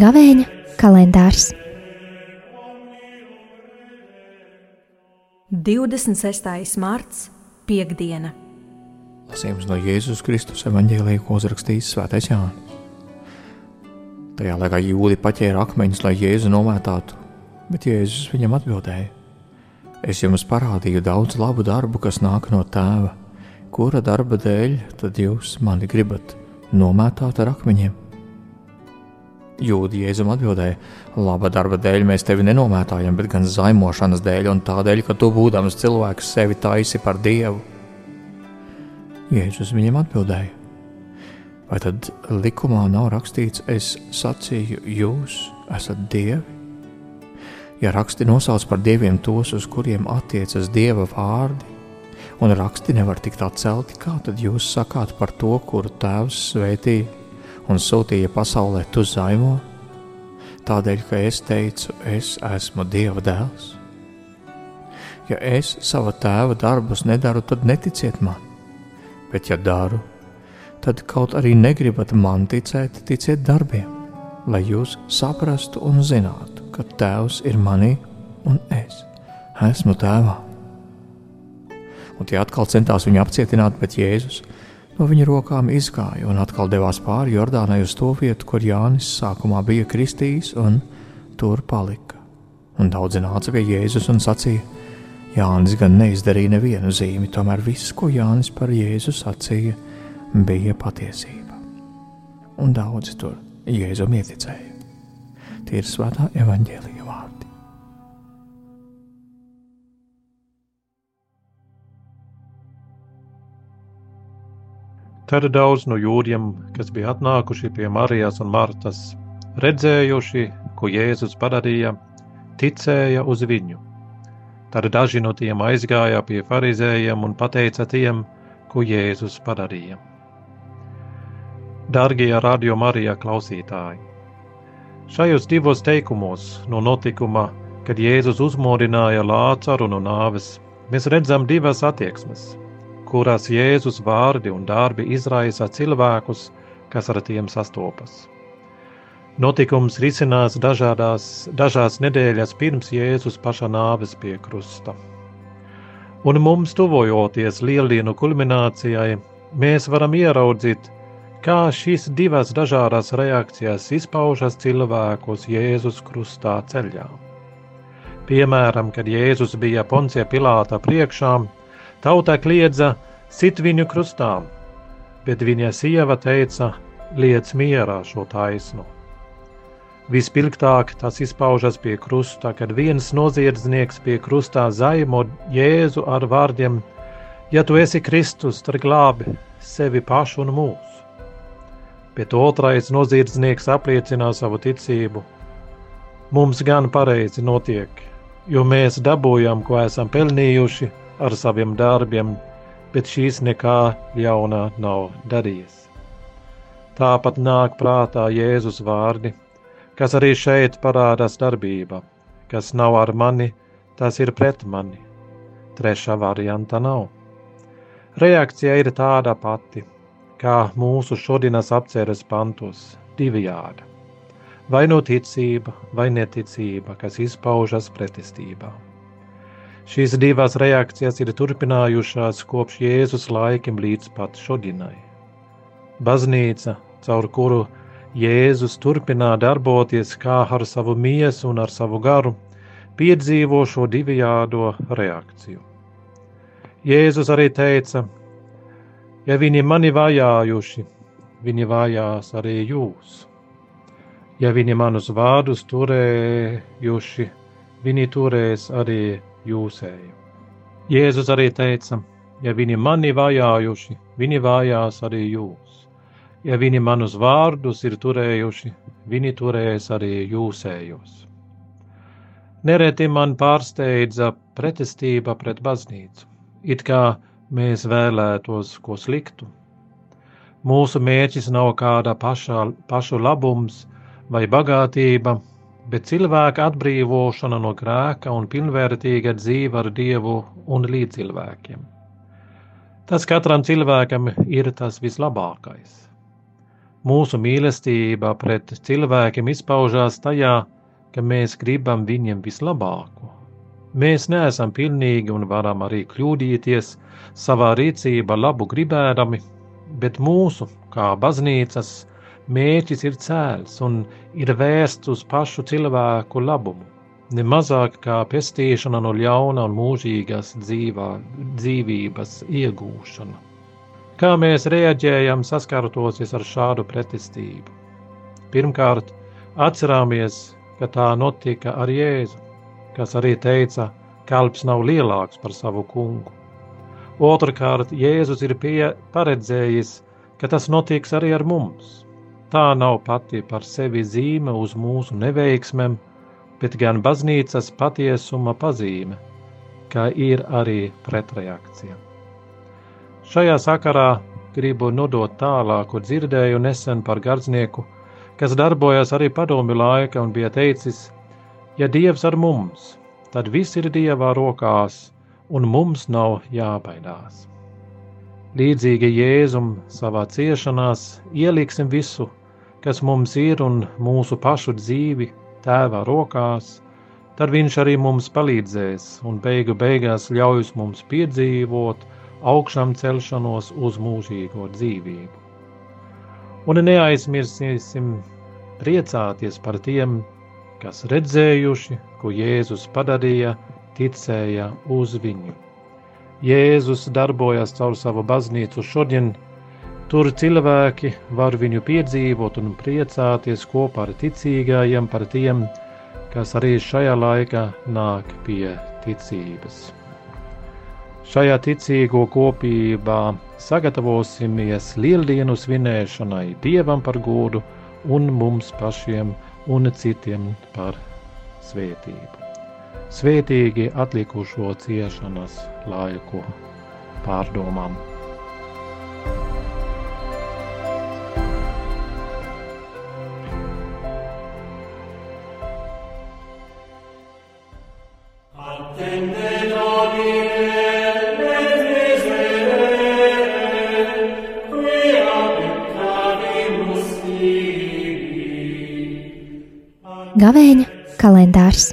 Gavēņa kalendārs 26. marts, piekdiena. Lasījums no Jēzus Kristus evanģēlīja, ko uzrakstījis Svētais Jānis. Tajā laikā jūdi paķēra akmeņus, lai Jēzu nomētātu, bet Jēzus viņam atbildēja: Es jums parādīju daudz labu darbu, kas nāk no tēva. Kura darba dēļ tad jūs mani gribat nomētāt ar akmeņiem? Jūda Jēzum atbildēja: Laba darba dēļ mēs tevi nenomētājam, bet gan zaimošanas dēļ un tādēļ, ka tu būdams cilvēks sevi taisi par dievu. Jēzus viņam atbildēja: Vai tad likumā nav rakstīts, es sacīju, jūs esat dievi? Ja raksti nosauc par dieviem tos, uz kuriem attiecas dieva vārdi, un raksti nevar tikt atcelti, kā tad jūs sakāt par to, kuru tēvs svētīja un sūtīja pasaulē tu zaimo? Tādēļ, ka es teicu, es esmu dieva dēls. Ja es sava tēva darbus nedaru, tad neticiet man, bet ja daru, tad kaut arī negribat man ticēt, ticiet darbiem, lai jūs saprastu un zinātu, ka Tēvs ir manī un es esmu Tēvā. Un tie atkal centās viņu apcietināt, bet Jēzus no viņa rokām izgāja un atkal devās pāri Jordānai uz to vietu, kur Jānis sākumā bija kristījis, un tur palika. Un daudzi nāca pie Jēzus un sacīja, Jānis gan neizdarīja nevienu zīmi, tomēr viss, ko Jānis par Jēzu sacīja, bija patiesība. Un daudzi tur Jēzum ieticēja. Tie ir svētā evaņģēlīja vārdi. Tad daudz no jūdiem, kas bija atnākuši pie Marijas un Martas, redzējuši, ko Jēzus padarīja, ticēja uz viņu. Tad daži no tiem aizgāja pie farizējiem un teica tiem, ko Jēzus padarīja. Darbie radio Marija klausītāji! Šajos divos teikumos no notikuma, kad Jēzus uzmodināja Lācaru no nāves, mēs redzam divas attieksmes kurās Jēzus vārdi un darbi izraisa cilvēkus, kas ar tiem sastopas. Notikums risinās dažādās, dažās nedēļas pirms Jēzus paša nāves pie krusta. Un mums tuvojoties lieldienu kulminācijai, mēs varam ieraudzīt, kā šīs divas dažādas reakcijas izpaužas cilvēkus Jēzus krustā ceļā. Piemēram, kad Jēzus bija Poncija Pilāta priekšā, Tauta kliedza: Sit viņu krustā, bet viņa sieva teica: Liec mierā šo taisnu. Vispilgtāk tas izpaužas pie krusta, kad viens noziedznieks pie krustā zaimo Jēzu ar vārdiem: Ja tu esi Kristus, tad glābi sevi pašu un mūs. Bet otrais noziedznieks apliecina savu ticību. Mums gan pareizi notiek, jo mēs dabūjam, ko esam pelnījuši, ar saviem darbiem, bet šīs nekā ļaunā nav darījis. Tāpat nāk prātā Jēzus vārdi, kas arī šeit parādās darbība, kas nav ar mani, tas ir pret mani. Trešā varianta nav. Reakcija ir tāda pati, kā mūsu šodienas apceres pantos - divjāda. Vai no ticība, vai neticība, kas izpaužas pretestībā. Šīs divas reakcijas ir turpinājušās kopš Jēzus laikiem līdz pat šodienai. Baznīca, caur kuru Jēzus turpinā darboties kā ar savu miesu un ar savu garu, piedzīvo šo divējādo reakciju. Jēzus arī teica: Ja viņi mani vajājuši, viņi vajās arī jūs. Ja viņi manus vārdus turējuši, viņi turēs arī jūsēju. Jēzus arī teica: Ja viņi mani vajājuši, viņi vajās arī jūs. Ja viņi manus vārdus ir turējuši, viņi turēs arī jūsējos. Nereti man pārsteidza pretestība pret baznīcu, it kā mēs vēlētos ko sliktu. Mūsu mērķis nav kāda pašā, pašu labums vai bagātība, bet cilvēka atbrīvošana no grēka un pilnvērtīga dzīve ar Dievu un līdzcilvēkiem. Tas katram cilvēkam ir tas vislabākais. Mūsu mīlestība pret cilvēkiem izpaužās tajā, ka mēs gribam viņiem vislabāko. Mēs neesam pilnīgi un varam arī kļūdīties savā rīcībā labu gribēdami, bet mūsu, kā baznīcas, mērķis ir cēls un ir vērsts uz pašu cilvēku labumu, ne mazāk kā pestīšana no ļauna un mūžīgas dzīvā, dzīvības iegūšana. Kā mēs reaģējam saskartosies ar šādu pretestību? Pirmkārt, atcerāmies, ka tā notika ar Jēzu, kas arī teica, kalps nav lielāks par savu kungu. Otrakārt, Jēzus ir pie paredzējis, ka tas notiks arī ar mums. Tā nav pati par sevi zīme uz mūsu neveiksmēm, bet gan baznīcas patiesuma pazīme, kā ir arī pretreakcija. Šajā sakarā gribu nodot tālāku dzirdēju nesen par gardznieku, kas darbojas arī padomi laika un bija teicis, ja Dievs ar mums, tad viss ir Dievā rokās, un mums nav jābaidās. Līdzīgi Jēzum savā ciešanās ieliksim visu, kas mums ir un mūsu pašu dzīvi tēva rokās, tad viņš arī mums palīdzēs un beigu beigās ļaus mums piedzīvot augšām celšanos uz mūžīgo dzīvību. Un neaizmirsīsim priecāties par tiem, kas redzējuši, ko Jēzus padarīja, ticēja uz viņu. Jēzus darbojas caur savu baznīcu šodien, tur cilvēki var viņu piedzīvot un priecāties kopā ar ticīgajiem par tiem, kas arī šajā laikā nāk pie ticības. Šajā ticīgo kopībā sagatavosimies lieldienu svinēšanai Dievam par godu un mums pašiem un citiem par svētību. Svētīgi atlikušo ciešanas laiku pārdomām. Gavēņa kalendārs